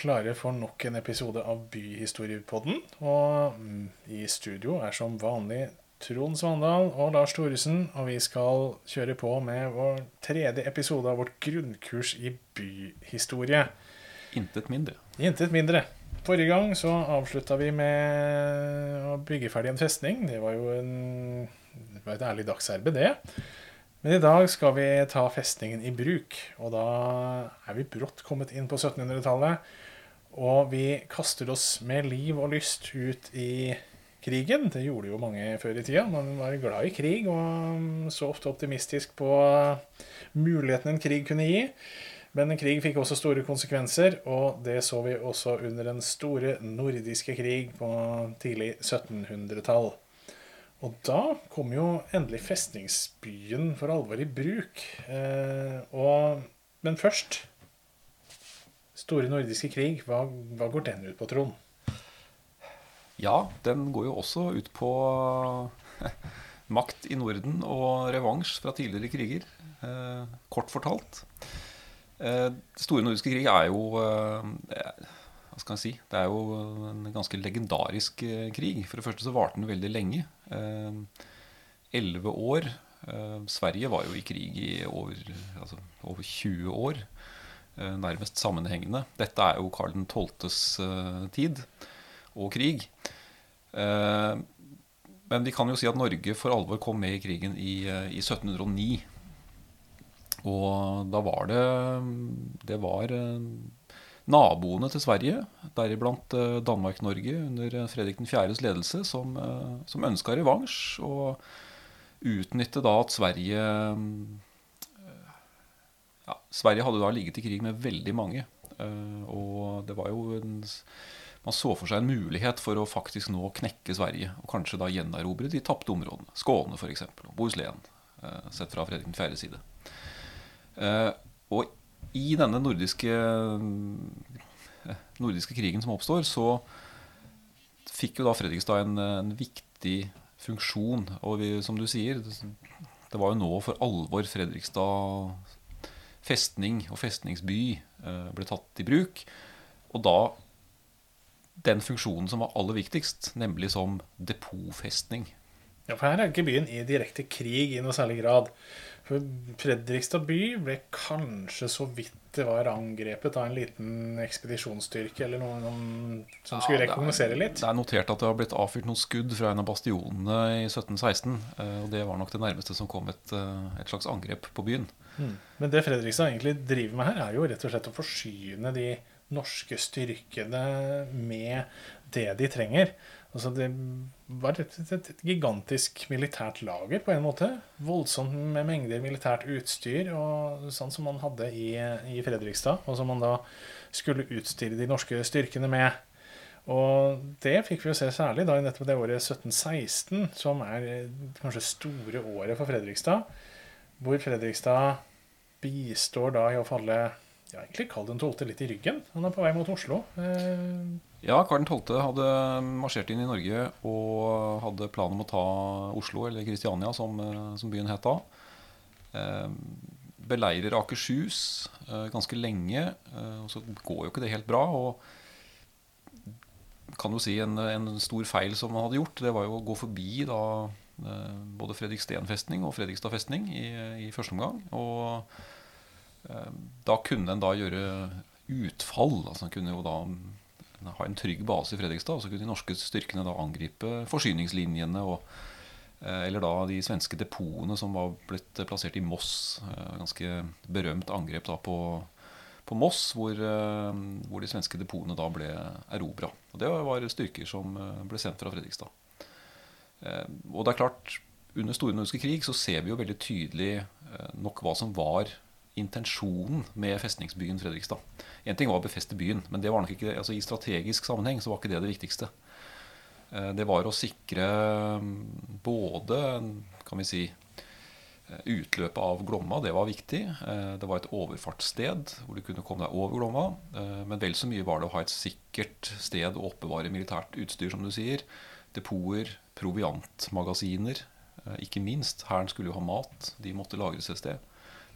klare for nok en episode av Byhistoriepodden. Og mm, i studio er som vanlig Trond Svandal og Lars Thoresen. Og vi skal kjøre på med vår tredje episode av vårt grunnkurs i byhistorie. Intet mindre. Intet mindre. Forrige gang så avslutta vi med å bygge ferdig en festning. Det var jo en, det var et ærlig dagsarbeid, det. Men i dag skal vi ta festningen i bruk. Og da er vi brått kommet inn på 1700-tallet. Og vi kaster oss med liv og lyst ut i krigen. Det gjorde jo mange før i tida. Man var glad i krig og så ofte optimistisk på muligheten en krig kunne gi. Men en krig fikk også store konsekvenser, og det så vi også under den store nordiske krig på tidlig 1700-tall. Og da kom jo endelig festningsbyen for alvor i bruk. Eh, og, men først Store nordiske krig, hva, hva, går den ut på, Trond? Ja, den går jo også ut på makt i Norden og revansj fra tidligere kriger. Eh, kort fortalt. Eh, Store nordiske krig er jo eh, hva skal jeg si, Det er jo en ganske legendarisk eh, krig. For det første så varte den veldig lenge. Eh, elleve år. Eh, Sverige var jo i krig i over, altså, over 20 år. Eh, nærmest sammenhengende. Dette er jo Karl 12.s tid og krig. Men vi kan jo si at Norge for alvor kom med i krigen i, i 1709. Og da var det Det var naboene til Sverige, deriblant eh, Danmark-Norge under eh, Fredrik 4.s ledelse, som, eh, som ønska revansj. Og utnytte da at Sverige ja, Sverige hadde da ligget i krig med veldig mange. Og det var jo en, Man så for seg en mulighet for å faktisk nå knekke Sverige. Og kanskje da gjenerobre de tapte områdene. Skåne f.eks. Og Bohuslän, sett fra Fredrik 4.s side. Og i denne nordiske, nordiske krigen som oppstår, så fikk jo da Fredrikstad en, en viktig funksjon. Og vi, som du sier, det var jo nå for alvor Fredrikstad festning og festningsby eh, ble tatt i bruk. Og da den funksjonen som var aller viktigst, nemlig som depotfestning. Ja, for her er ikke byen i direkte krig i noe særlig grad. Fredrikstad by ble kanskje så vidt det var angrepet av en liten ekspedisjonsstyrke eller noen som skulle ja, rekognosere litt. Det er notert at det har blitt avfyrt noen skudd fra en av bastionene i 1716. Eh, og det var nok det nærmeste som kom et, eh, et slags angrep på byen. Mm. Men det Fredrikstad egentlig driver med her, er jo rett og slett å forsyne de norske styrkene med det de trenger. Altså det var et, et, et, gigantisk militært lager på en måte. Voldsomt med mengder militært utstyr, og sånn som man hadde i, i Fredrikstad. Og som man da skulle utstyre de norske styrkene med. Og det fikk vi jo se særlig da i nettopp det året 1716, som er kanskje store året for Fredrikstad. Hvor Fredrikstad bistår da i å falle ja, egentlig Karl 12. litt i ryggen. Han er på vei mot Oslo. Eh, ja, Karl 12. hadde marsjert inn i Norge og hadde planen om å ta Oslo, eller Kristiania som, eh, som byen het da. Eh, beleirer Akershus eh, ganske lenge, eh, og så går jo ikke det helt bra. og kan jo si en, en stor feil som han hadde gjort, det var jo å gå forbi da eh, både Fredriksten festning og Fredrikstad festning i, i første omgang. Og da kunne en da gjøre utfall. altså En kunne jo da ha en trygg base i Fredrikstad. Og så kunne de norske styrkene da angripe forsyningslinjene og, eh, eller da de svenske depotene som var blitt plassert i Moss. Eh, ganske berømt angrep da på, på Moss, hvor, eh, hvor, de svenske depotene da ble erobra. Det var styrker som ble sendt fra Fredrikstad. Og det er klart, under Store nordiske krig så ser vi jo veldig tydelig nok hva som var intensjonen med festningsbyen Fredrikstad. Én ting var å befeste byen, men det var nok ikke, altså i strategisk sammenheng så var ikke det det viktigste. Eh, det var å sikre mm, både kan vi si, eh, utløpet av Glomma, det var viktig. Eh, det var et overfartssted hvor du kunne komme deg over Glomma. Men vel så mye var det å ha et sikkert sted å oppbevare militært utstyr, som du sier. Depoter, proviantmagasiner. Ikke minst. Hæren skulle jo ha mat. De måtte lagres et sted.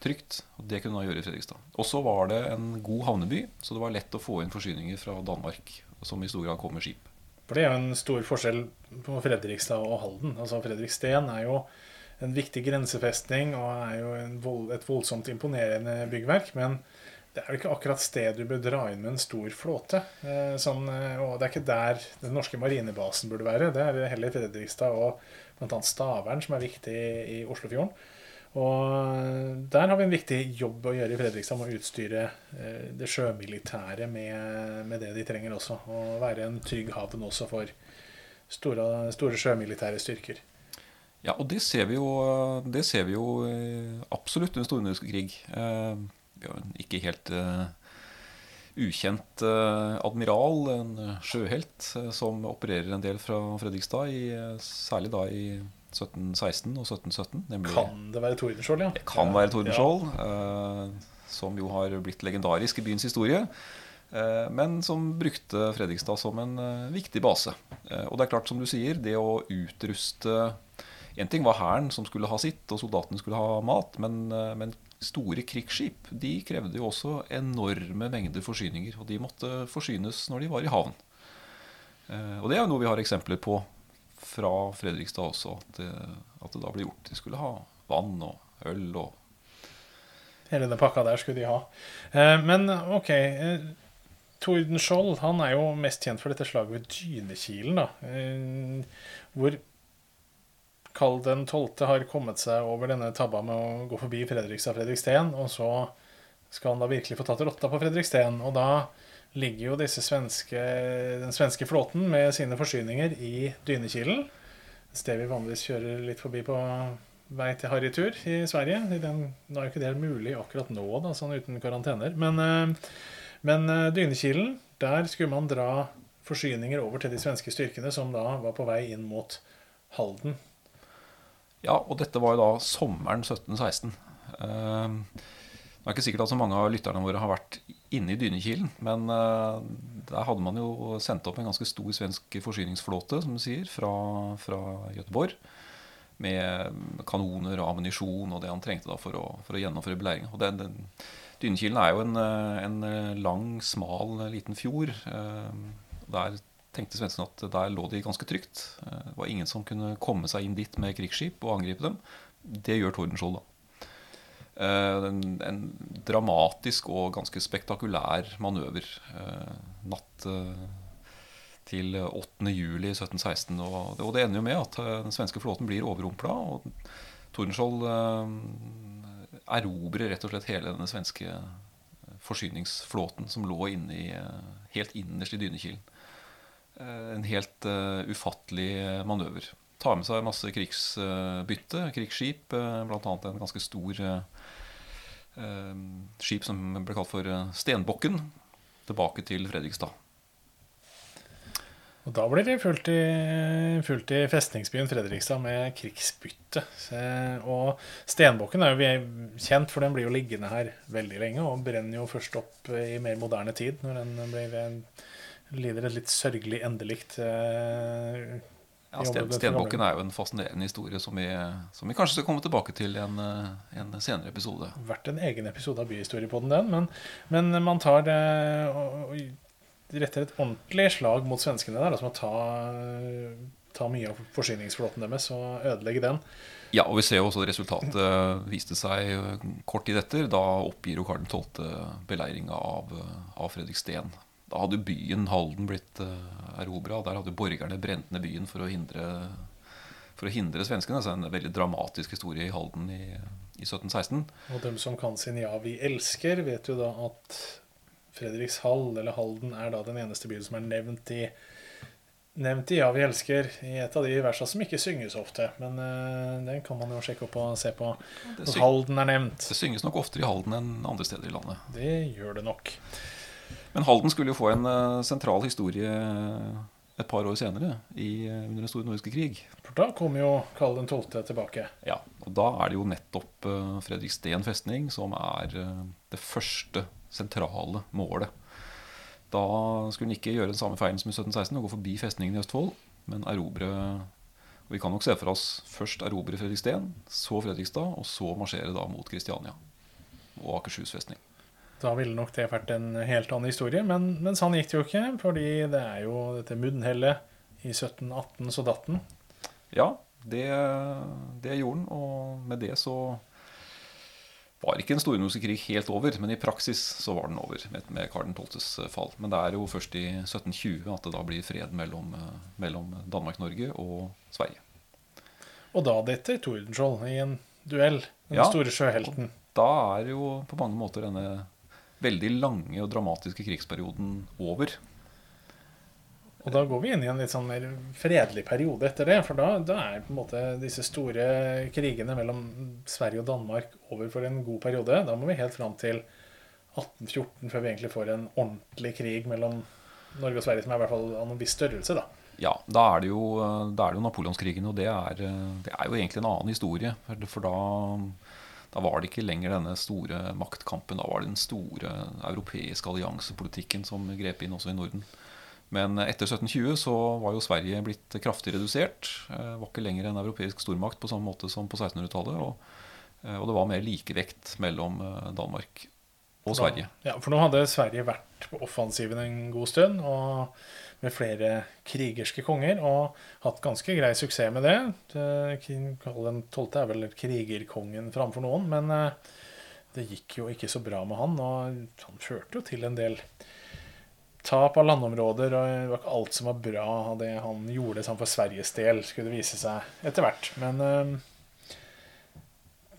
Trygt. Og det kunne man gjøre i Fredrikstad. Og så var det en god havneby, så det var lett å få inn forsyninger fra Danmark, som i stor grad kom med skip. For det er jo en stor forskjell på Fredrikstad og Halden. Altså Fredriksten er jo en viktig grensefestning og er jo vold, et voldsomt imponerende byggverk. Men det er jo ikke akkurat sted du bør dra inn med en stor flåte. Eh, sånn, eh, og det er ikke der den norske marinebasen burde være. Det er heller Fredrikstad og bl.a. Stavern som er viktig i Oslofjorden. Og der har vi en viktig jobb å gjøre i Fredrikstad med å utstyre eh, det sjømilitære med, med, det de trenger også. Og være en trygg havn også for store, store sjømilitære styrker. Ja, og det ser vi jo, ser vi jo eh, absolutt under store krig. Eh, vi har en ikke helt ukjent admiral, en sjøhelt, som opererer en del fra Fredrikstad, i, særlig da i 1716 og 1717. Nemlig, kan det være Tordenskjold, ja? Det kan være Tordenskjold, ja. uh, som jo har blitt legendarisk i byens historie. Uh, men som brukte Fredrikstad som en uh, viktig base. og det er klart, som du sier, det å utruste En ting var hæren som skulle ha sitt, og soldatene skulle ha mat. Men, men store krigsskip de krevde jo også enorme mengder forsyninger. Og de måtte forsynes når de var i havn. Og det er jo noe vi har eksempler på fra Fredrikstad også at det, at det da ble gjort. De skulle ha vann og øl og Hele den pakka der skulle de ha. Eh, men OK. Eh, Tordenskjold han er jo mest kjent for dette slaget ved Dynekilen. da, eh, Hvor Karl den 12. har kommet seg over denne tabba med å gå forbi Fredrikstad og Fredriksten. Og så skal han da virkelig få tatt rotta på Fredriksten. Og da ligger jo svenske, den svenske flåten med sine forsyninger i Dynekilen. Et sted vi vanligvis kjører litt forbi på vei til harrytur i Sverige. Den, nå er jo ikke det mulig akkurat nå, da, sånn uten karantener. Men, eh, men eh, Dynekilen, der skulle man dra forsyninger over til de svenske styrkene som da var på vei inn mot Halden. Ja, og dette var jo da sommeren 1716. Uh, det er ikke sikkert at så mange av lytterne våre har vært inne i Dynekilen. Men uh, der hadde man jo sendt opp en ganske stor svensk forsyningsflåte som du sier, fra, fra Göteborg. Med kanoner og ammunisjon og det han trengte da for å, for å gjennomføre beleiringa. Dynekilen er jo en, en, lang, smal, liten fjord. Uh, der tenkte svenskene at der lå de ganske trygt. Uh, det var ingen som kunne komme seg inn dit med krigsskip og angripe dem. Det gjør Tordenskjold, da. Eh, en, en, dramatisk og ganske spektakulær manøver. Eh, natt eh, til 8. juli 1716. Og, og, det ender jo med at den svenske flåten blir overrumpla. Og Tordenskjold erobrer rett og slett hele denne svenske forsyningsflåten som lå inne i, helt innerst i Dynekilen. En helt uh, ufattelig manøver. Tar med seg masse krigsbytte, krigsskip, bl.a. en ganske stor Eh, skip som ble kalt for eh, Stenbokken, tilbake til Fredrikstad. Og Da blir det fullt i, fullt i festningsbyen Fredrikstad med krigsbytte. Og Stenbokken er jo kjent, for den blir jo liggende her veldig lenge. Og brenner jo først opp i mer moderne tid, når den blir, eh, lider et litt sørgelig endelikt ja, Sten, Stenbokken er jo en fascinerende historie som vi, som vi, kanskje skal komme tilbake til i en, eh, en, senere episode. Vært en egen episode av Byhistorie på den, men, men man tar det og, og retter et ordentlig slag mot svenskene der. Altså man tar, tar mye av forsyningsflåten deres og ødelegger den. Ja, og vi ser jo også at resultatet viste seg kort tid etter. Da oppgir jo Karl 12. beleiringa av, av Fredriksten. Da hadde byen Halden blitt uh, eh, erobra. Der hadde borgerne brent ned byen for å hindre, for å hindre svenskene. Så en veldig dramatisk historie i Halden i, i 1716. Og dem som kan sin 'Ja, vi elsker', vet jo da at Fredrikshall, eller Halden, er da den eneste byen som er nevnt i nevnt i 'Ja, vi elsker' i et av de versene som ikke synges ofte. Men uh, den kan man jo sjekke opp og se på når Halden er nevnt. Det synges nok oftere i Halden enn andre steder i landet. Det gjør det nok. Men Halden skulle jo få en uh, sentral historie et par år senere, i, uh, under den store nordiske krig. For da kom jo Karl 12. tilbake. Ja, og da er det jo nettopp uh, Fredriksten festning som er det første sentrale målet. Da skulle han ikke gjøre den samme feilen som i 1716 og gå forbi festningen i Østfold, men erobre og Vi kan nok se for oss først erobre Fredriksten, så Fredrikstad, og så marsjere da mot Kristiania. og Akershus festning. Da ville nok det vært en helt annen historie, men, men sånn gikk det jo ikke. Fordi det er jo dette munnhellet i 1718 så datt den. Ja, det, det gjorde den, og med det så var ikke en stornordisk helt over, men i praksis så var den over med, med Karl 12.s fall. Men det er jo først i 1720 at det da blir fred mellom, mellom Danmark-Norge og Sverige. Og da detter Tordenskjold i en duell, den Ja. store sjøhelten. Da er jo på mange måter denne veldig lange og dramatiske krigsperioden over. Og da går vi inn i en litt sånn mer fredelig periode etter det. For da, da er på en måte disse store krigene mellom Sverige og Danmark over for en god periode. Da må vi helt fram til 1814 før vi egentlig får en ordentlig krig mellom Norge og Sverige, som er i hvert fall av en viss størrelse, da. Ja, da er det jo, da er det jo Napoleonskrigen, og det er, det er jo egentlig en annen historie. For da, da var det ikke lenger denne store maktkampen. Da var det den store europeiske alliansepolitikken som grep inn også i Norden. Men etter 1720 så var jo Sverige blitt kraftig redusert. Eh, Var ikke lenger en europeisk stormakt på samme måte som på 1600-tallet. Og, eh, og det var mer likevekt mellom eh, Danmark og Sverige. Da, ja, for nå hadde Sverige vært på offensiven en god stund, og med flere krigerske konger, og hatt ganske grei suksess med det. Karl den 12. er vel krigerkongen framfor noen, men eh, det gikk jo ikke så bra med han, og han førte jo til en del tap av landområder, og det var ikke alt som var bra av det han gjorde sammen for Sveriges del, skulle det vise seg etter hvert. Men eh,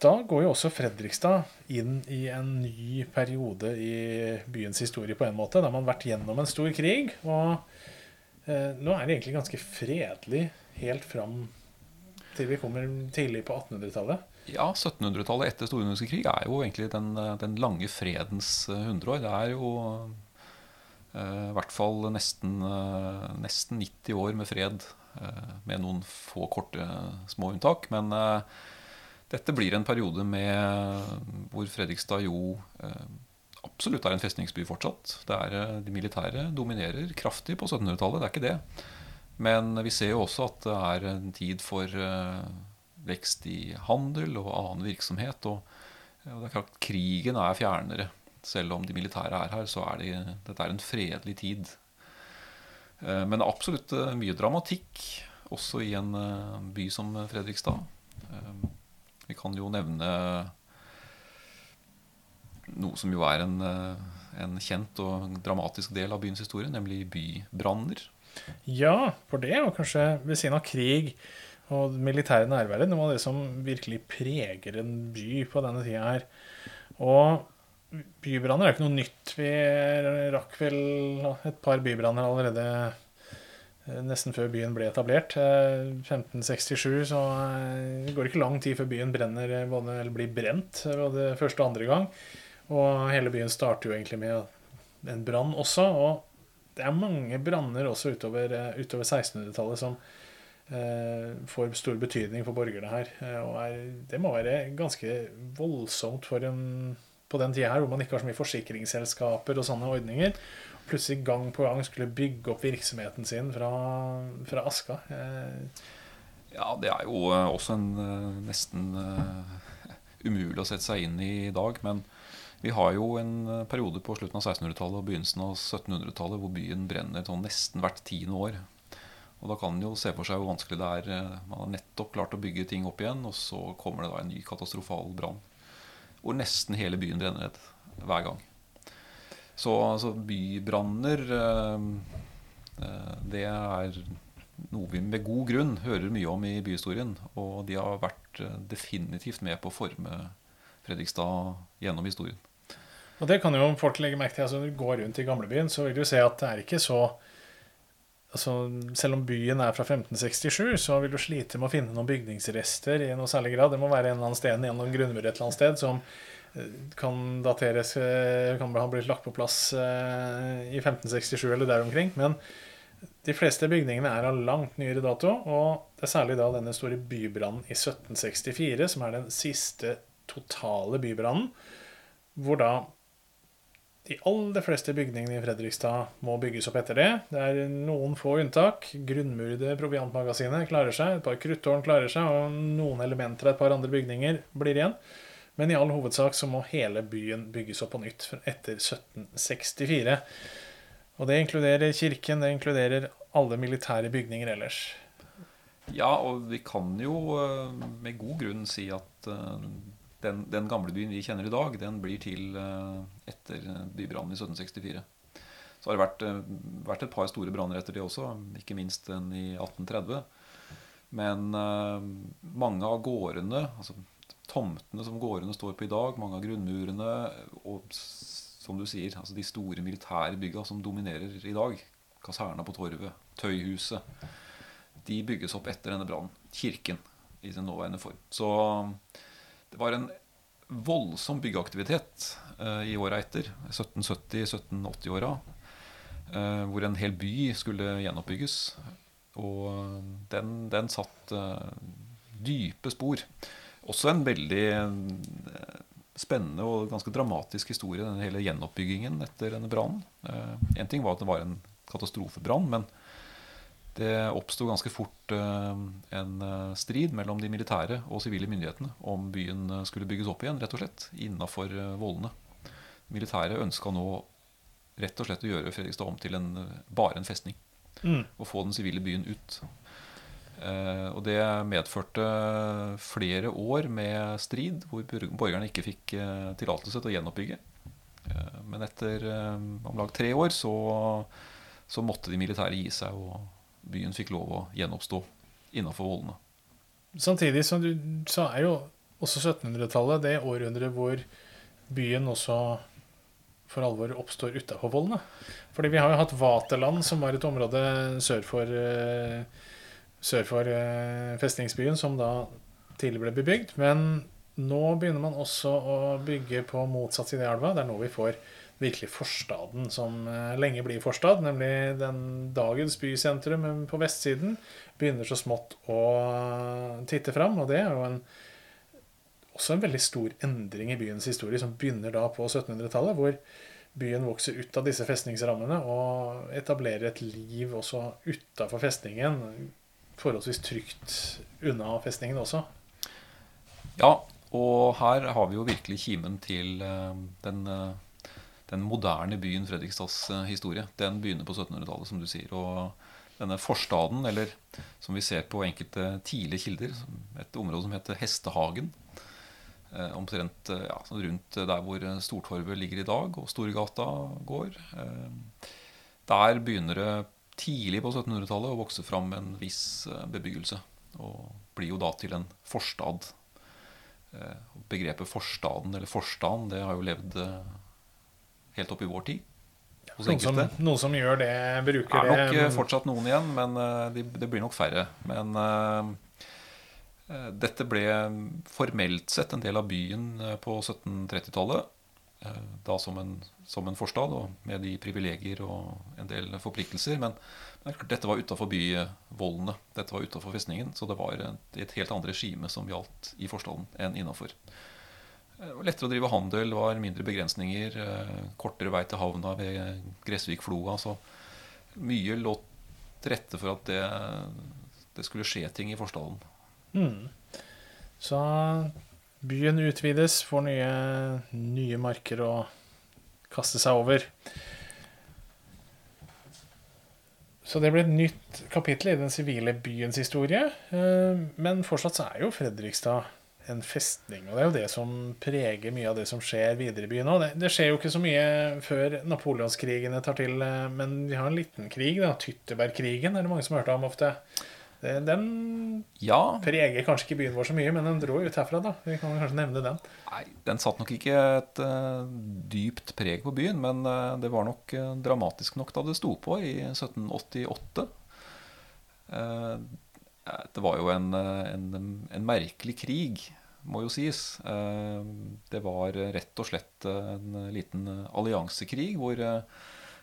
da går jo også Fredrikstad inn i en ny periode i byens historie på en måte. Da har man vært gjennom en stor krig, og eh, nå er det egentlig ganske fredelig helt fram til vi kommer tidlig på 1800-tallet. Ja, 1700-tallet etter store krig er jo egentlig den, den lange fredens eh, hundreår. Det er jo eh, i hvert fall nesten, eh, nesten 90 år med fred, eh, med noen få korte, små unntak. Men eh, dette blir en periode med, hvor Fredrikstad jo eh, absolutt er en festningsby fortsatt. Det er, eh, de militære dominerer kraftig på 1700-tallet, det er ikke det. Men vi ser jo også at det er en tid for eh, vekst i handel og annen virksomhet. Og, og det er klart krigen er fjernere. Selv om de militære er her, så er de, dette er en fredelig tid. Eh, Men absolutt eh, mye dramatikk, også i en eh, by som Fredrikstad. Vi kan jo nevne noe som jo er en, eh, en kjent og dramatisk del av byens historie, nemlig bybranner. Ja, for det og kanskje ved siden av krig og militære nærværet noe av det som virkelig preger en by på denne tida her. Og bybranner er ikke noe nytt. Vi rakk vel et par bybranner allerede nesten før byen ble etablert. Eh, 1567, så eh, det går ikke lang tid før byen brenner, eh, både, eller blir brent eh, både første og andre gang. Og hele byen starter jo egentlig med en brann også. og det er mange branner også utover, eh, utover 1600-tallet som eh, får stor betydning for borgerne her. Eh, og er, det må være ganske voldsomt for en, på den tida her, hvor man ikke har så mye forsikringsselskaper og sånne ordninger. Plutselig gang på gang skulle bygge opp virksomheten sin fra, fra Aska. Eh, Ja, det er jo eh, også en eh, nesten umulig å sette seg inn i i dag. Men vi har jo en periode på slutten av 1600-tallet og begynnelsen av 1700-tallet hvor byen brenner sånn nesten hvert tiende år. Og da kan en jo se for seg hvor vanskelig det er. Man har nettopp klart å bygge ting opp igjen, og så kommer det da en ny katastrofal brann. Hvor nesten hele byen brenner ned hver gang. Så altså, bybranner eh, eh, Det er noe vi med god grunn hører mye om i byhistorien. Og de har vært eh, definitivt med på å forme Fredrikstad gjennom historien. Og det kan jo folk legge merke til. altså Når du går rundt i gamlebyen, så vil du se at det er ikke så altså Selv om byen er fra 1567, så vil du slite med å finne noen bygningsrester i noe særlig grad. Det må være en eller annen sted, gjennom grunnmur et eller annet sted som eh, kan dateres eh, Kan ha blitt lagt på plass eh, i 1567 eller der omkring. Men de fleste bygningene er av langt nyere dato, og det er særlig da denne store bybrannen i 1764 som er den siste totale bybrannen, hvor da de aller fleste bygningene i Fredrikstad må bygges opp etter det. Det er noen få unntak. Grunnmurede proviantmagasinet klarer seg, et par kruttårn klarer seg, og noen elementer av et par andre bygninger blir igjen. Men i all hovedsak så må hele byen bygges opp på nytt etter 1764. Og det inkluderer kirken, det inkluderer alle militære bygninger ellers. Ja, og vi kan jo eh, med god grunn si at eh, den, den gamle byen vi kjenner i dag, den blir til eh, etter bybrannen i 1764. Så har det vært, vært et par store branner etter det også, ikke minst den i 1830. Men mange av gårdene, altså tomtene som gårdene står på i dag, mange av grunnmurene og som du sier, altså de store militære bygga som dominerer i dag, kaserna på Torvet, Tøyhuset de bygges opp etter denne brannen. Kirken i sin nåværende form. Så det var en voldsom byggeaktivitet eh, i åra etter, 1770-1780-åra, eh, hvor en hel by skulle gjenoppbygges. Og den, den satt eh, dype spor. Også en veldig eh, spennende og ganske dramatisk historie, den hele gjenoppbyggingen etter denne brannen. Én ting var at det var en katastrofebrann, men det oppsto ganske fort eh, en eh, strid mellom de militære og sivile myndighetene om byen eh, skulle bygges opp igjen, rett og slett, innafor vollene. Militæret ønska nå rett og slett å gjøre Fredrikstad om til en, bare en festning. Mm. Og få den sivile byen ut. og det medførte flere år med strid, hvor borgerne ikke fikk tillatelse til å gjenoppbygge. men etter om lag tre år så, så måtte de militære gi seg. og byen fikk lov å gjenoppstå innafor vollene. Samtidig som du sa, er jo også 1700-tallet det århundret hvor byen også for alvor oppstår utafor vollene. Fordi vi har jo hatt Vaterland, som var et område sør for, uh, sør for uh, festningsbyen, som da tidlig ble bebygd. Men nå begynner man også å bygge på motsatt side av elva. Det er nå vi får virkelig forstaden som eh, lenge blir forstad, nemlig den dagens bysentrum på vestsiden, begynner så smått å titte fram. Og det er jo en, også en veldig stor endring i byens historie, som begynner da på 1700-tallet, hvor byen vokser ut av disse festningsrammene og etablerer et liv også utafor festningen, forholdsvis trygt unna festningen også. Ja, og her har vi jo virkelig kimen til eh, den eh, den moderne byen Fredrikstads eh, historie. Den begynner på 1700-tallet, som du sier. Og denne forstaden, eller som vi ser på enkelte tidlige kilder, et område som heter Hestehagen. Eh, omtrent eh, ja, sånn rundt der hvor Stortorvet ligger i dag, og Storgata går. Der begynner det tidlig på 1700-tallet å vokse fram en viss bebyggelse. Og blir jo da til en forstad. Begrepet forstaden, eller forstaden, det har jo levd helt opp i vår tid. Noen som, noen som, gjør det, bruker det? Det er nok det, fortsatt noen igjen, men uh, det de blir nok færre. Men uh, dette ble formelt sett en del av byen på 1730-tallet. Uh, da som en, som en, forstad, og med de privilegier og en del forpliktelser. Men, men dette var utafor byvollene. Dette var utafor festningen. Så det var et, et helt annet regime som gjaldt i forstaden enn innafor. Det var lettere å drive handel, var mindre begrensninger. Eh, kortere vei til havna ved Gressvikfloa. Så mye lå til rette for at det, det skulle skje ting i forstaden. Mm. Så byen utvides, får nye, nye marker å kaste seg over. Så det ble et nytt kapittel i den sivile byens historie. Eh, men fortsatt så er jo Fredrikstad en festning. Og det er jo det som preger mye av det som skjer videre i byen òg. Det, det, skjer jo ikke så mye før napoleonskrigene tar til, eh, men vi har en liten krig. da, Tyttebergkrigen er det mange som har hørt om ofte. Den ja. preger kanskje ikke byen vår så mye, men den dro ut herfra. da. Vi kan kanskje nevne den. Nei, Den satt nok ikke et uh, dypt preg på byen, men uh, det var nok uh, dramatisk nok da det sto på i 1788. Det var jo en, en, en, merkelig krig, må jo sies. Eh, det var rett og slett en liten alliansekrig hvor,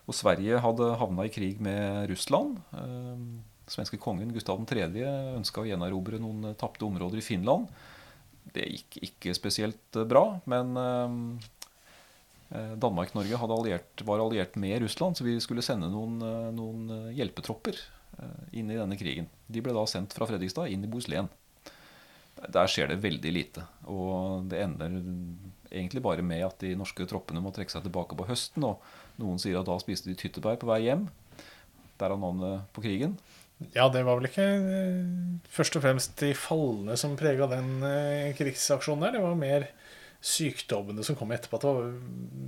hvor Sverige hadde havna i krig med Russland. Den svenske kongen Gustav 3. ønska å gjenerobre noen tapte områder i Finland. Det gikk ikke spesielt bra, men eh, Danmark-Norge var alliert med Russland, så vi skulle sende noen, noen hjelpetropper Eh, inn i denne krigen. De ble da sendt fra Fredrikstad inn i Bohuslän. Der skjer det veldig lite. Og det ender egentlig bare med at de norske troppene må trekke seg tilbake på høsten. Og noen sier at da spiste de tyttebær på vei hjem. Derav navnet på krigen. Ja, det var vel ikke eh, først og fremst de falne som prega den eh, krigsaksjonen der. Det var mer sykdommene som kom etterpå. At det var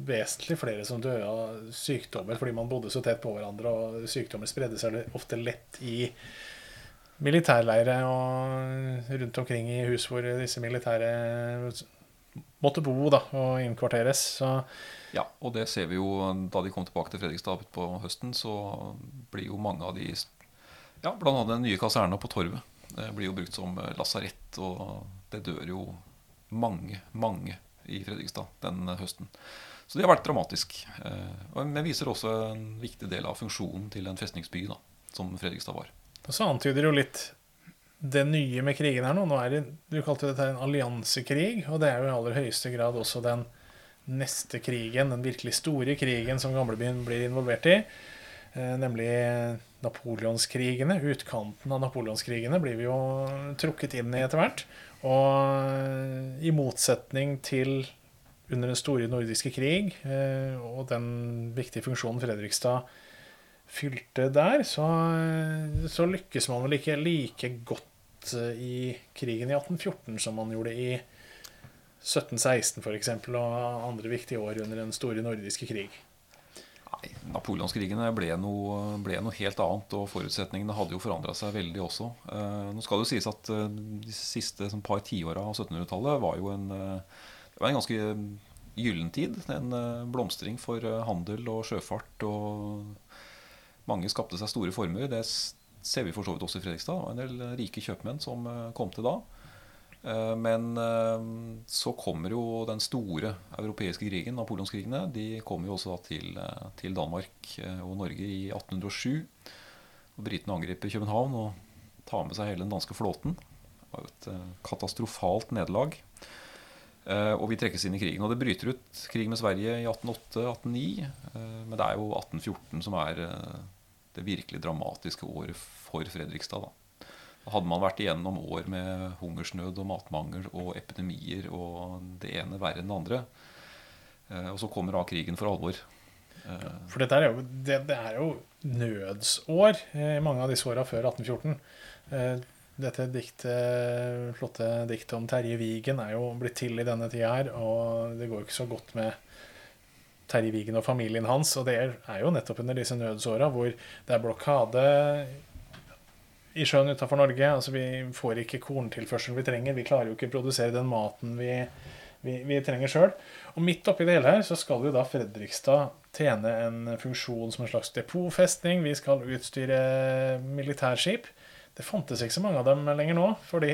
vesentlig flere som døde av sykdommer fordi man bodde så tett på hverandre, og sykdommer spredde seg ofte lett i militærleire og rundt omkring i hus hvor disse militære måtte bo da, og innkvarteres. Så Ja, og det ser vi jo da de kom tilbake til Fredrikstad på høsten, så blir jo mange av de Ja, blant annet den nye kaserna på Torvet. Blir jo brukt som lasarett, og det dør jo mange, mange i Fredrikstad den høsten. Så det har vært dramatisk. Eh, men viser også en viktig del av funksjonen til en festningsby, da, som Fredrikstad var. Og så antyder jo litt det nye med krigen her nå. nå det, du kalte dette en alliansekrig, og det er jo i aller høyeste grad også den neste krigen, den virkelig store krigen som gamlebyen blir involvert i. Eh, nemlig napoleonskrigene. Utkanten av napoleonskrigene blir vi jo trukket inn i etter hvert. Og i motsetning til under den store nordiske krig eh, og den viktige funksjonen Fredrikstad fylte der, så, så lykkes man vel ikke like godt eh, i krigen i 1814 som man gjorde i 1716 f.eks. og andre viktige år under den store nordiske krig. Nei, Napoleonskrigene ble noe, ble noe, helt annet, og forutsetningene hadde jo forandra seg veldig også. Eh, nå skal det jo sies at eh, de siste sånn, par tiåra av 1700-tallet var jo en, eh, var en ganske gyllen tid. En blomstring for handel og sjøfart. og Mange skapte seg store formuer. Det ser vi for så vidt også i Fredrikstad. Det var en del rike kjøpmenn som kom til da. Eh, men eh, så kommer jo den store europeiske krigen, napoleonskrigene. De kommer jo også til, eh, til, Danmark og Norge i 1807. Og Britene angriper København og tar med seg hele den danske flåten. Det var jo et katastrofalt nederlag. Og vi trekkes inn i krigen. Og det bryter ut krig med Sverige i 1808-1809. Men det er jo 1814 som er det virkelig dramatiske året for Fredrikstad. da. Hadde man vært igjennom år med hungersnød og matmangel og epidemier og det ene verre enn det andre, eh, og så kommer da krigen for alvor. Eh, for dette er jo, det, det er jo nødsår i eh, mange av disse åra før 1814. Dette diktet, flotte diktet om Terje Vigen er jo blitt til i denne tida her, og det går jo ikke så godt med Terje Vigen og familien hans. Og det er jo nettopp under disse nødsåra hvor det er blokade i sjøen utafor Norge. Altså, vi får ikke korntilførselen vi trenger. Vi klarer jo ikke å produsere den maten vi, vi, vi trenger sjøl. Og midt oppi det hele her så skal jo da Fredrikstad tjene en funksjon som en slags depotfestning. Vi skal utstyre militærskip. Det fantes ikke så mange av dem lenger nå. fordi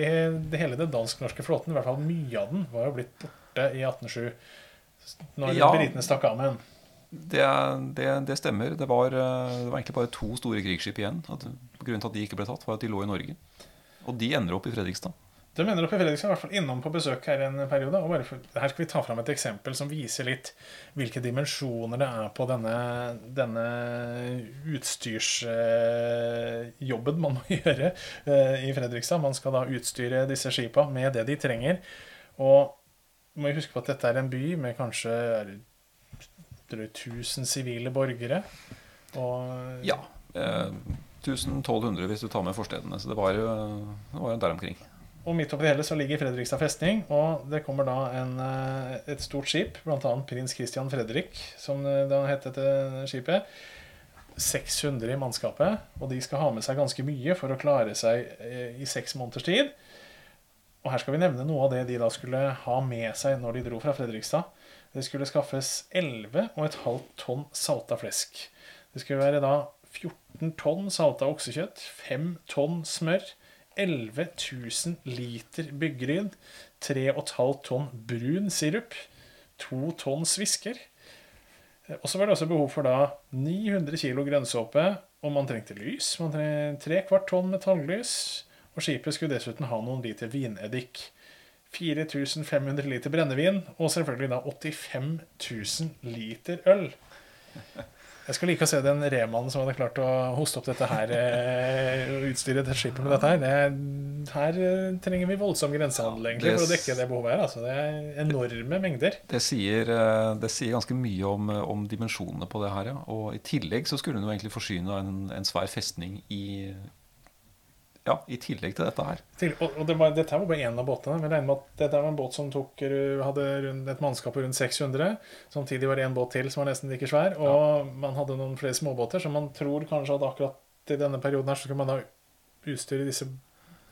det hele den dansk-norske flåten, i hvert fall mye av den, var jo blitt borte i 1807. Når ja. britene stakk av med en. Det, det, det, stemmer. Det var, eh, det var, egentlig bare to store krigsskip igjen. At, grunnen til at de ikke ble tatt, var at de lå i Norge. Og de ender opp i Fredrikstad. De ender opp i Fredrikstad, i hvert fall innom på besøk her en periode. Og for, her skal vi ta fram et eksempel som viser litt hvilke dimensjoner det er på denne, denne utstyrsjobben man må gjøre eh, i Fredrikstad. Man skal da utstyre disse skipa med det de trenger. Og må huske på at dette er en by med kanskje drøyt 1000 sivile borgere. Og ja. Eh, 1200 hvis du tar med forstedene. Så det var jo, det var jo der omkring. Og midt oppi det hele så ligger Fredrikstad festning, og det kommer da en, eh, et stort skip, bl.a. prins Christian Fredrik, som da het dette skipet. 600 i mannskapet, og de skal ha med seg ganske mye for å klare seg eh, i seks måneders tid. Og her skal vi nevne noe av det de da skulle ha med seg når de dro fra Fredrikstad. Det skulle skaffes 11,5 tonn salta flesk. Det skulle være da 14 tonn salta oksekjøtt, 5 tonn smør, 11 000 liter byggryn, 3,5 tonn brun sirup, 2 tonn svisker. Og så var det også behov for da 900 kg grønnsåpe, og man trengte lys. Man trengte 3 kvart tonn metalllys, og skipet skulle dessuten ha noen liter vineddik. 4500 liter brennevin og selvfølgelig da 85 000 liter øl. Jeg skulle like å se den remannen som hadde klart å hoste opp dette her eh, og utstyre dette skipet med dette her. Det, her eh, trenger vi voldsom grensehandel egentlig for å dekke det behovet her. Altså, det er enorme mengder. Det sier, eh, det sier ganske mye om, om, dimensjonene på det her. Ja. Og i tillegg så skulle den jo egentlig forsyne en, en svær festning i ja, i tillegg til dette her. Til, og, og det var, dette var bare én av båtene. Men regner med at dette var en båt som tok, hadde et mannskap på rundt 600. Samtidig var det en båt til som var nesten like svær. Og ja. man hadde noen flere småbåter, så man tror kanskje at akkurat i denne perioden her så skulle man da utstyre disse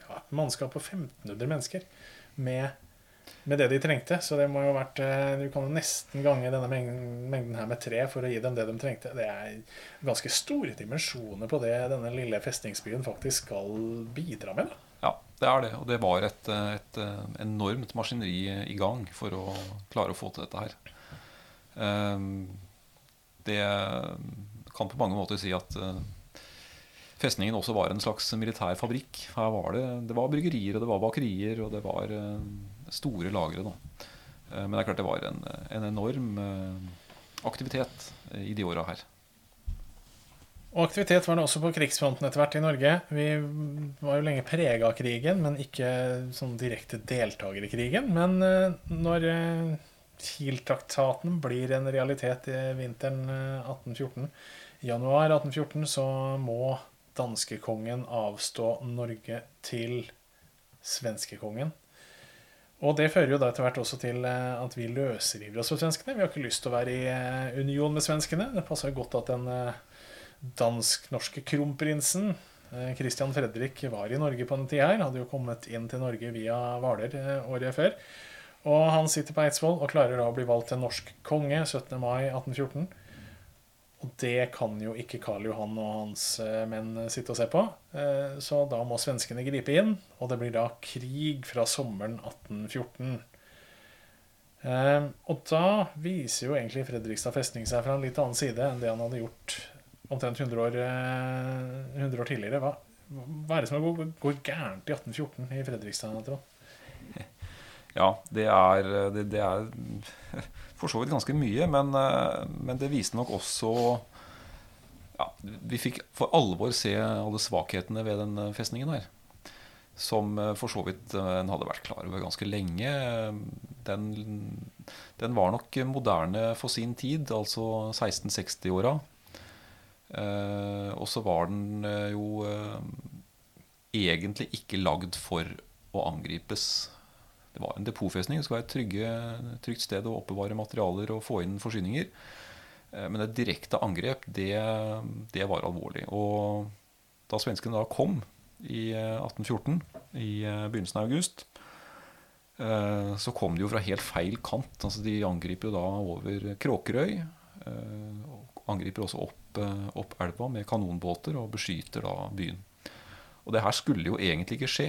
ja, mannskap på 1500 mennesker med med det de trengte. Så det må jo ha vært eh, Du kan jo nesten gange denne mengden her med tre for å gi dem det de trengte. Det er ganske store dimensjoner på det denne lille festningsbyen faktisk skal bidra med. Ja, det er det. Og det var et, et, enormt maskineri i gang for å klare å få til dette her. Ehm, det kan på mange måter si at eh, festningen også var en slags militær fabrikk. Her var det, det var bryggerier, og det var bakerier, og det var eh, store lagre. Da. Eh, men det er klart det var en, en enorm eh, aktivitet i de åra her. Og aktivitet var det også på krigsfronten etter hvert i Norge. Vi var jo lenge prega av krigen, men ikke sånn direkte deltaker i krigen. Men når Kiel-traktaten blir en realitet i vinteren 1814, i januar 1814, så må danskekongen avstå Norge til svenskekongen. Og det fører jo da etter hvert også til eh, at vi løsriver oss fra svenskene. Vi har ikke lyst til å være i eh, union med svenskene. Det passer godt at den eh, dansk-norske kronprinsen Christian Fredrik var i Norge på den tida her. Hadde jo kommet inn til Norge via Hvaler året før. Og han sitter på Eidsvoll og klarer da å bli valgt til norsk konge 17. mai 1814. Og det kan jo ikke Karl Johan og hans eh, menn sitte og se på. Eh, så da må svenskene gripe inn, og det blir da krig fra sommeren 1814. Eh, og da viser jo egentlig Fredrikstad festning seg fra en litt annen side enn det han hadde gjort omtrent 100 år, 100 år tidligere. Hva, hva, er det som går, går gærent i 1814 i Fredrikstad, Trond? Ja, det er, det, det er for så vidt ganske mye, men, eh, men det viste nok også ja, Vi fikk for alvor se alle svakhetene ved den eh, festningen her. Som eh, for så vidt en hadde vært klar over ganske lenge. Den, den var nok moderne for sin tid, altså 1660-åra. Eh, og så var den jo egentlig ikke lagd for å angripes det var en depotfestning. Det skal være et trygge, trygt sted å oppbevare materialer og få inn forsyninger. Eh, men et direkte angrep, det, det, var alvorlig. Og da svenskene da kom i 1814, eh, i eh, begynnelsen av august, så kom de jo fra helt feil kant. Altså De angriper jo da over Kråkerøy. Og angriper også opp, opp elva med kanonbåter og beskyter da byen. Og det her skulle jo egentlig ikke skje.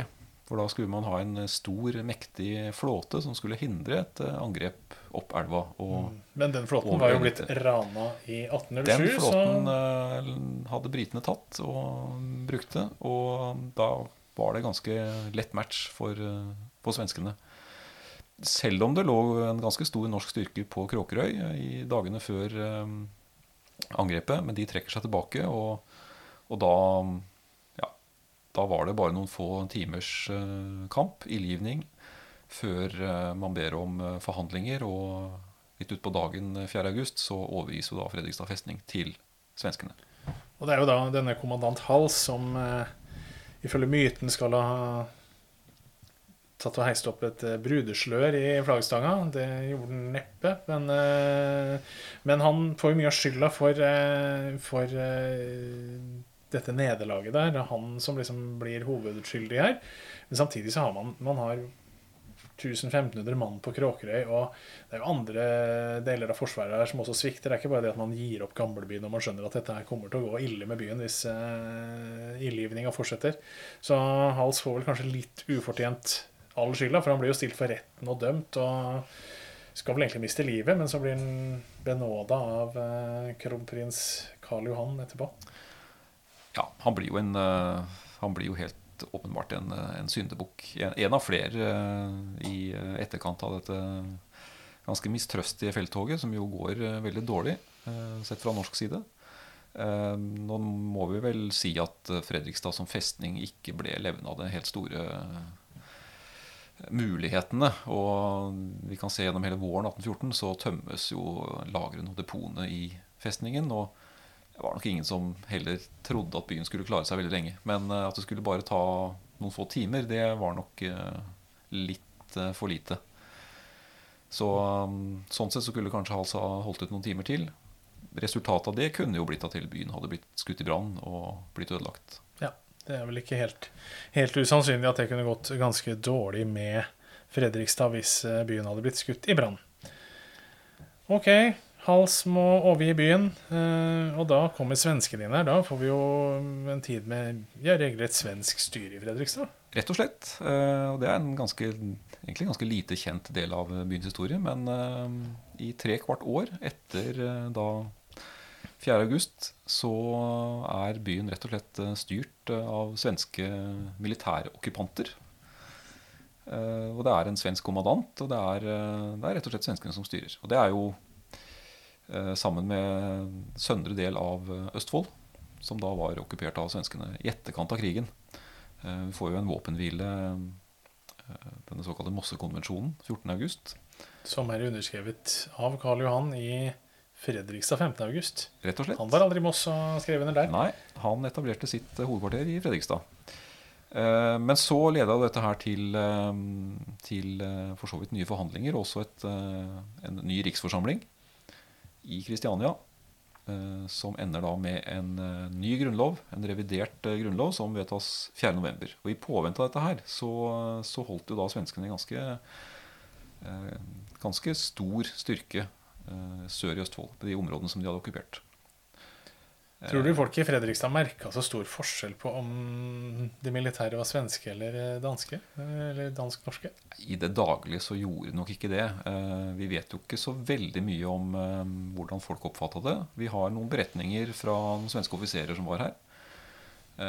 For da skulle man ha en stor, mektig flåte som skulle hindre et eh, angrep opp elva. Mm. Men den flåten var jo blitt rana i 1807. Den flåten så... Eh, hadde britene tatt og brukte. Og da var det ganske lett match for, eh, for svenskene. Selv om det lå en ganske stor norsk styrke på Kråkerøy i dagene før angrepet. Men de trekker seg tilbake, og, og da da var det bare noen få timers eh, kamp, ildgivning, før eh, man ber om eh, forhandlinger. Og litt utpå dagen 4.8 så overgis jo da Fredrikstad festning til svenskene. Og det er jo da denne kommandant Hals som ifølge myten skal ha tatt og heist opp et brudeslør i flaggstanga. Det gjorde han neppe. Men, men, han får jo mye av skylda for, for dette nederlaget der. Det er han som liksom blir hovedskyldig her. Men samtidig så har man, man har 1500 mann på Kråkerøy, og det er jo andre deler av Forsvaret her som også svikter. Det er ikke bare det at man gir opp gamlebyen når man skjønner at dette her kommer til å gå ille med byen hvis uh, ildgivninga fortsetter. Så Hals får vel kanskje litt ufortjent all skylda, for han blir jo stilt for retten og dømt. og skal vel egentlig miste livet, men så blir han benåda av uh, kronprins Karl Johan etterpå ja, han blir jo en eh, Han blir jo helt åpenbart en, en syndebukk. En, en, av flere eh, i eh, etterkant av dette ganske mistrøstige felttoget, som jo går veldig dårlig sett fra norsk side. Eh, nå må vi vel si at eh, Fredrikstad som festning ikke ble levende av de helt store eh, mulighetene. Og vi kan se gjennom hele våren 1814 så tømmes jo lagrene og depotene i festningen. Og det var nok ingen som heller trodde at byen skulle klare seg veldig lenge. Men at det skulle bare ta noen få timer, det var nok litt for lite. Så Sånn sett så skulle kanskje ha holdt ut noen timer til resultatet av det kunne jo blitt at hele byen hadde blitt skutt i brann og blitt ødelagt. Ja, Det er vel ikke helt, helt usannsynlig at det kunne gått ganske dårlig med Fredrikstad hvis eh, byen hadde blitt skutt i brann. Ok, Hals må overgi byen, eh, og da kommer svenskene inn her. Da får vi jo en tid med ja, regelrett svensk styre i Fredrikstad. Rett og slett. Eh, og det er en ganske, egentlig ganske lite kjent del av byens historie. Men i tre kvart år etter da 4. august så er byen rett og slett eh, styrt eh, av svenske militære okkupanter. Eh, og det er en svensk kommandant, og det er, det er, rett og slett svenskene som styrer. Og det er jo sammen med søndre del av Østfold, som da var okkupert av svenskene i etterkant av krigen. Vi får jo en våpenhvile, denne såkalte Mossekonvensjonen, 14.8. Som er underskrevet av Karl Johan i Fredrikstad 15. august. Rett og slett. Han var aldri Moss og skrev under der. Nei, han etablerte sitt eh, hovedkvarter i Fredrikstad. Eh, men så leda dette her til, eh, til for så vidt nye forhandlinger, og også et, en ny riksforsamling i Kristiania. Som ender da med en ny grunnlov, en revidert grunnlov, som vedtas 4.11. Og i påvente av dette her så, så holdt jo da svenskene ganske, ganske stor styrke Eh, sør i Østfold, på de områdene som de hadde okkupert. Tror du folk i Fredrikstad merka så stor forskjell på om de militære var svenske eller eh, danske? Eller dansk-norske? I det daglige så gjorde nok ikke det. Eh, vi vet jo ikke så veldig mye om hvordan folk oppfatta det. Vi har noen beretninger fra noen svenske offiserer som var her.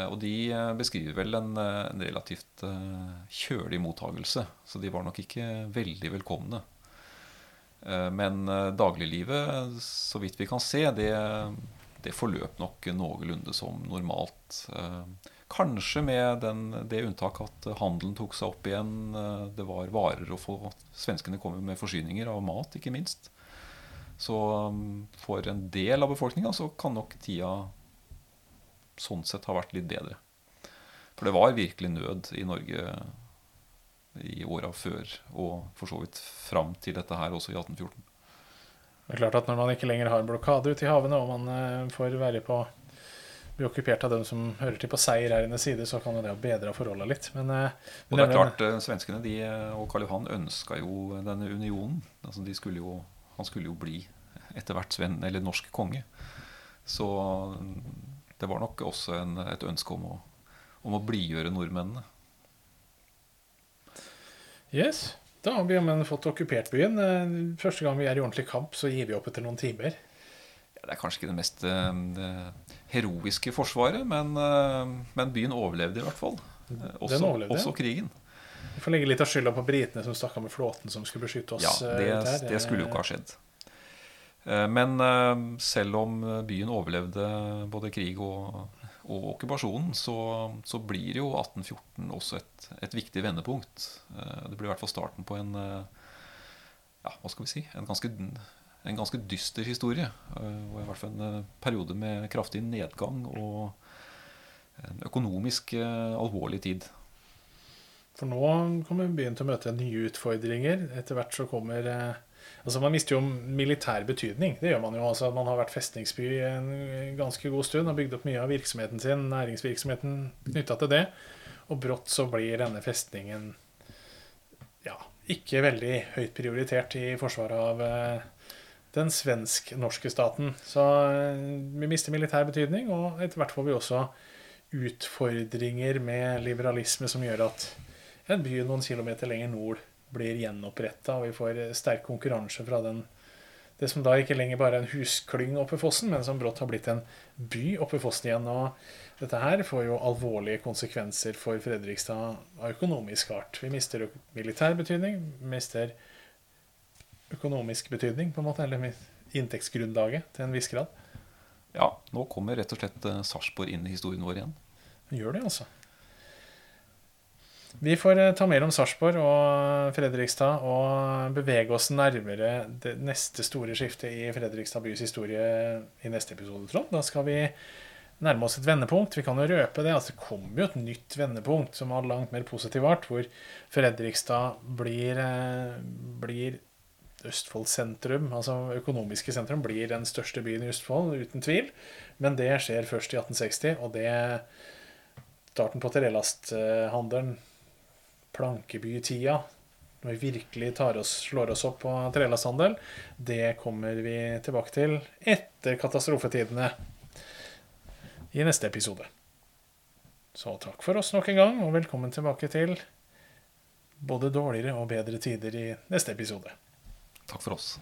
Og de beskriver vel en, en relativt kjølig mottagelse. Så de var nok ikke veldig velkomne. Eh, men eh, dagliglivet, så vidt vi kan se, det, det forløp nok noenlunde som normalt. Eh, kanskje med den, det unntak at handelen tok seg opp igjen. Det var varer å få Svenskene kom med forsyninger av mat, ikke minst. Så for en del av befolkninga så kan nok tida sånn sett ha vært litt bedre. For det var virkelig nød i Norge i åra før, og for så vidt fram til dette her også i 1814. Det er klart at Når man ikke lenger har en blokade ute i havene, og man eh, får være på bli okkupert av dem som hører til på seierherrenes side, så kan jo det bedre forholda litt. Men, men, eh, og det er klart, eh, Svenskene de, og Karl Johan ønska jo denne unionen. Altså, de skulle jo, han skulle jo bli etter hvert sven, eller norsk konge. Så det var nok også en, et ønske om å, om å blidgjøre nordmennene. Yes. Da har vi jammen fått okkupert byen. Eh, første gang vi er i ordentlig kamp, så gir vi opp etter noen timer. Ja, det er kanskje ikke det mest det heroiske forsvaret, men, uh, men, byen overlevde i hvert fall. Også, også, krigen. Vi får legge litt av skylda på britene som stakk av med flåten som skulle beskytte oss. Ja, det, det skulle jo ikke ha skjedd. Men selv om byen overlevde både krig og og okkupasjonen, så, så, blir jo 1814 også et, et, viktig vendepunkt. Eh, det blir i hvert fall starten på en eh, ja, hva skal vi si, en ganske, en ganske dyster historie. Eh, og i hvert fall en periode med kraftig nedgang og en økonomisk alvorlig tid. For nå kommer byen til å møte nye utfordringer. Etter hvert så kommer Altså Man mister jo militær betydning. Det gjør Man jo altså Man har vært festningsby en ganske god stund og bygd opp mye av virksomheten sin, næringsvirksomheten knytta til det. Og brått så blir denne festningen ja, ikke veldig høyt prioritert i forsvaret av eh, den svensk-norske staten. Så eh, vi mister militær betydning, og etter hvert får vi også utfordringer med liberalisme som gjør at en by noen kilometer lenger nord blir gjenoppretta, og vi får sterk konkurranse fra den det som da ikke lenger bare er en husklyng oppe i fossen, men som brått har blitt en by oppe i fossen igjen. Og dette her får jo alvorlige konsekvenser for Fredrikstad av økonomisk art. Vi mister militær betydning, mister økonomisk betydning, på en måte, eller inntektsgrunnlaget til en viss grad. Ja, nå kommer rett og slett eh, Sarpsborg inn i historien vår igjen. Gjør det, altså. Vi får eh, ta mer om Sarpsborg og Fredrikstad og bevege oss nærmere det neste store skiftet i Fredrikstad bys historie i neste episode, Trond. Da skal vi nærme oss et vendepunkt. Vi kan jo røpe det. altså Det kommer jo et nytt vendepunkt som har langt mer positiv art, hvor Fredrikstad blir, eh, blir Østfold sentrum, altså økonomiske sentrum, blir den største byen i Østfold, uten tvil. Men det skjer først i 1860, og det starten på trelasthandelen, plankebytida, når vi virkelig oss, slår oss opp på trelasthandel, det kommer vi tilbake til etter katastrofetidene i neste episode. Så takk for oss nok en gang, og velkommen tilbake til både dårligere og bedre tider i neste episode. Takk for oss.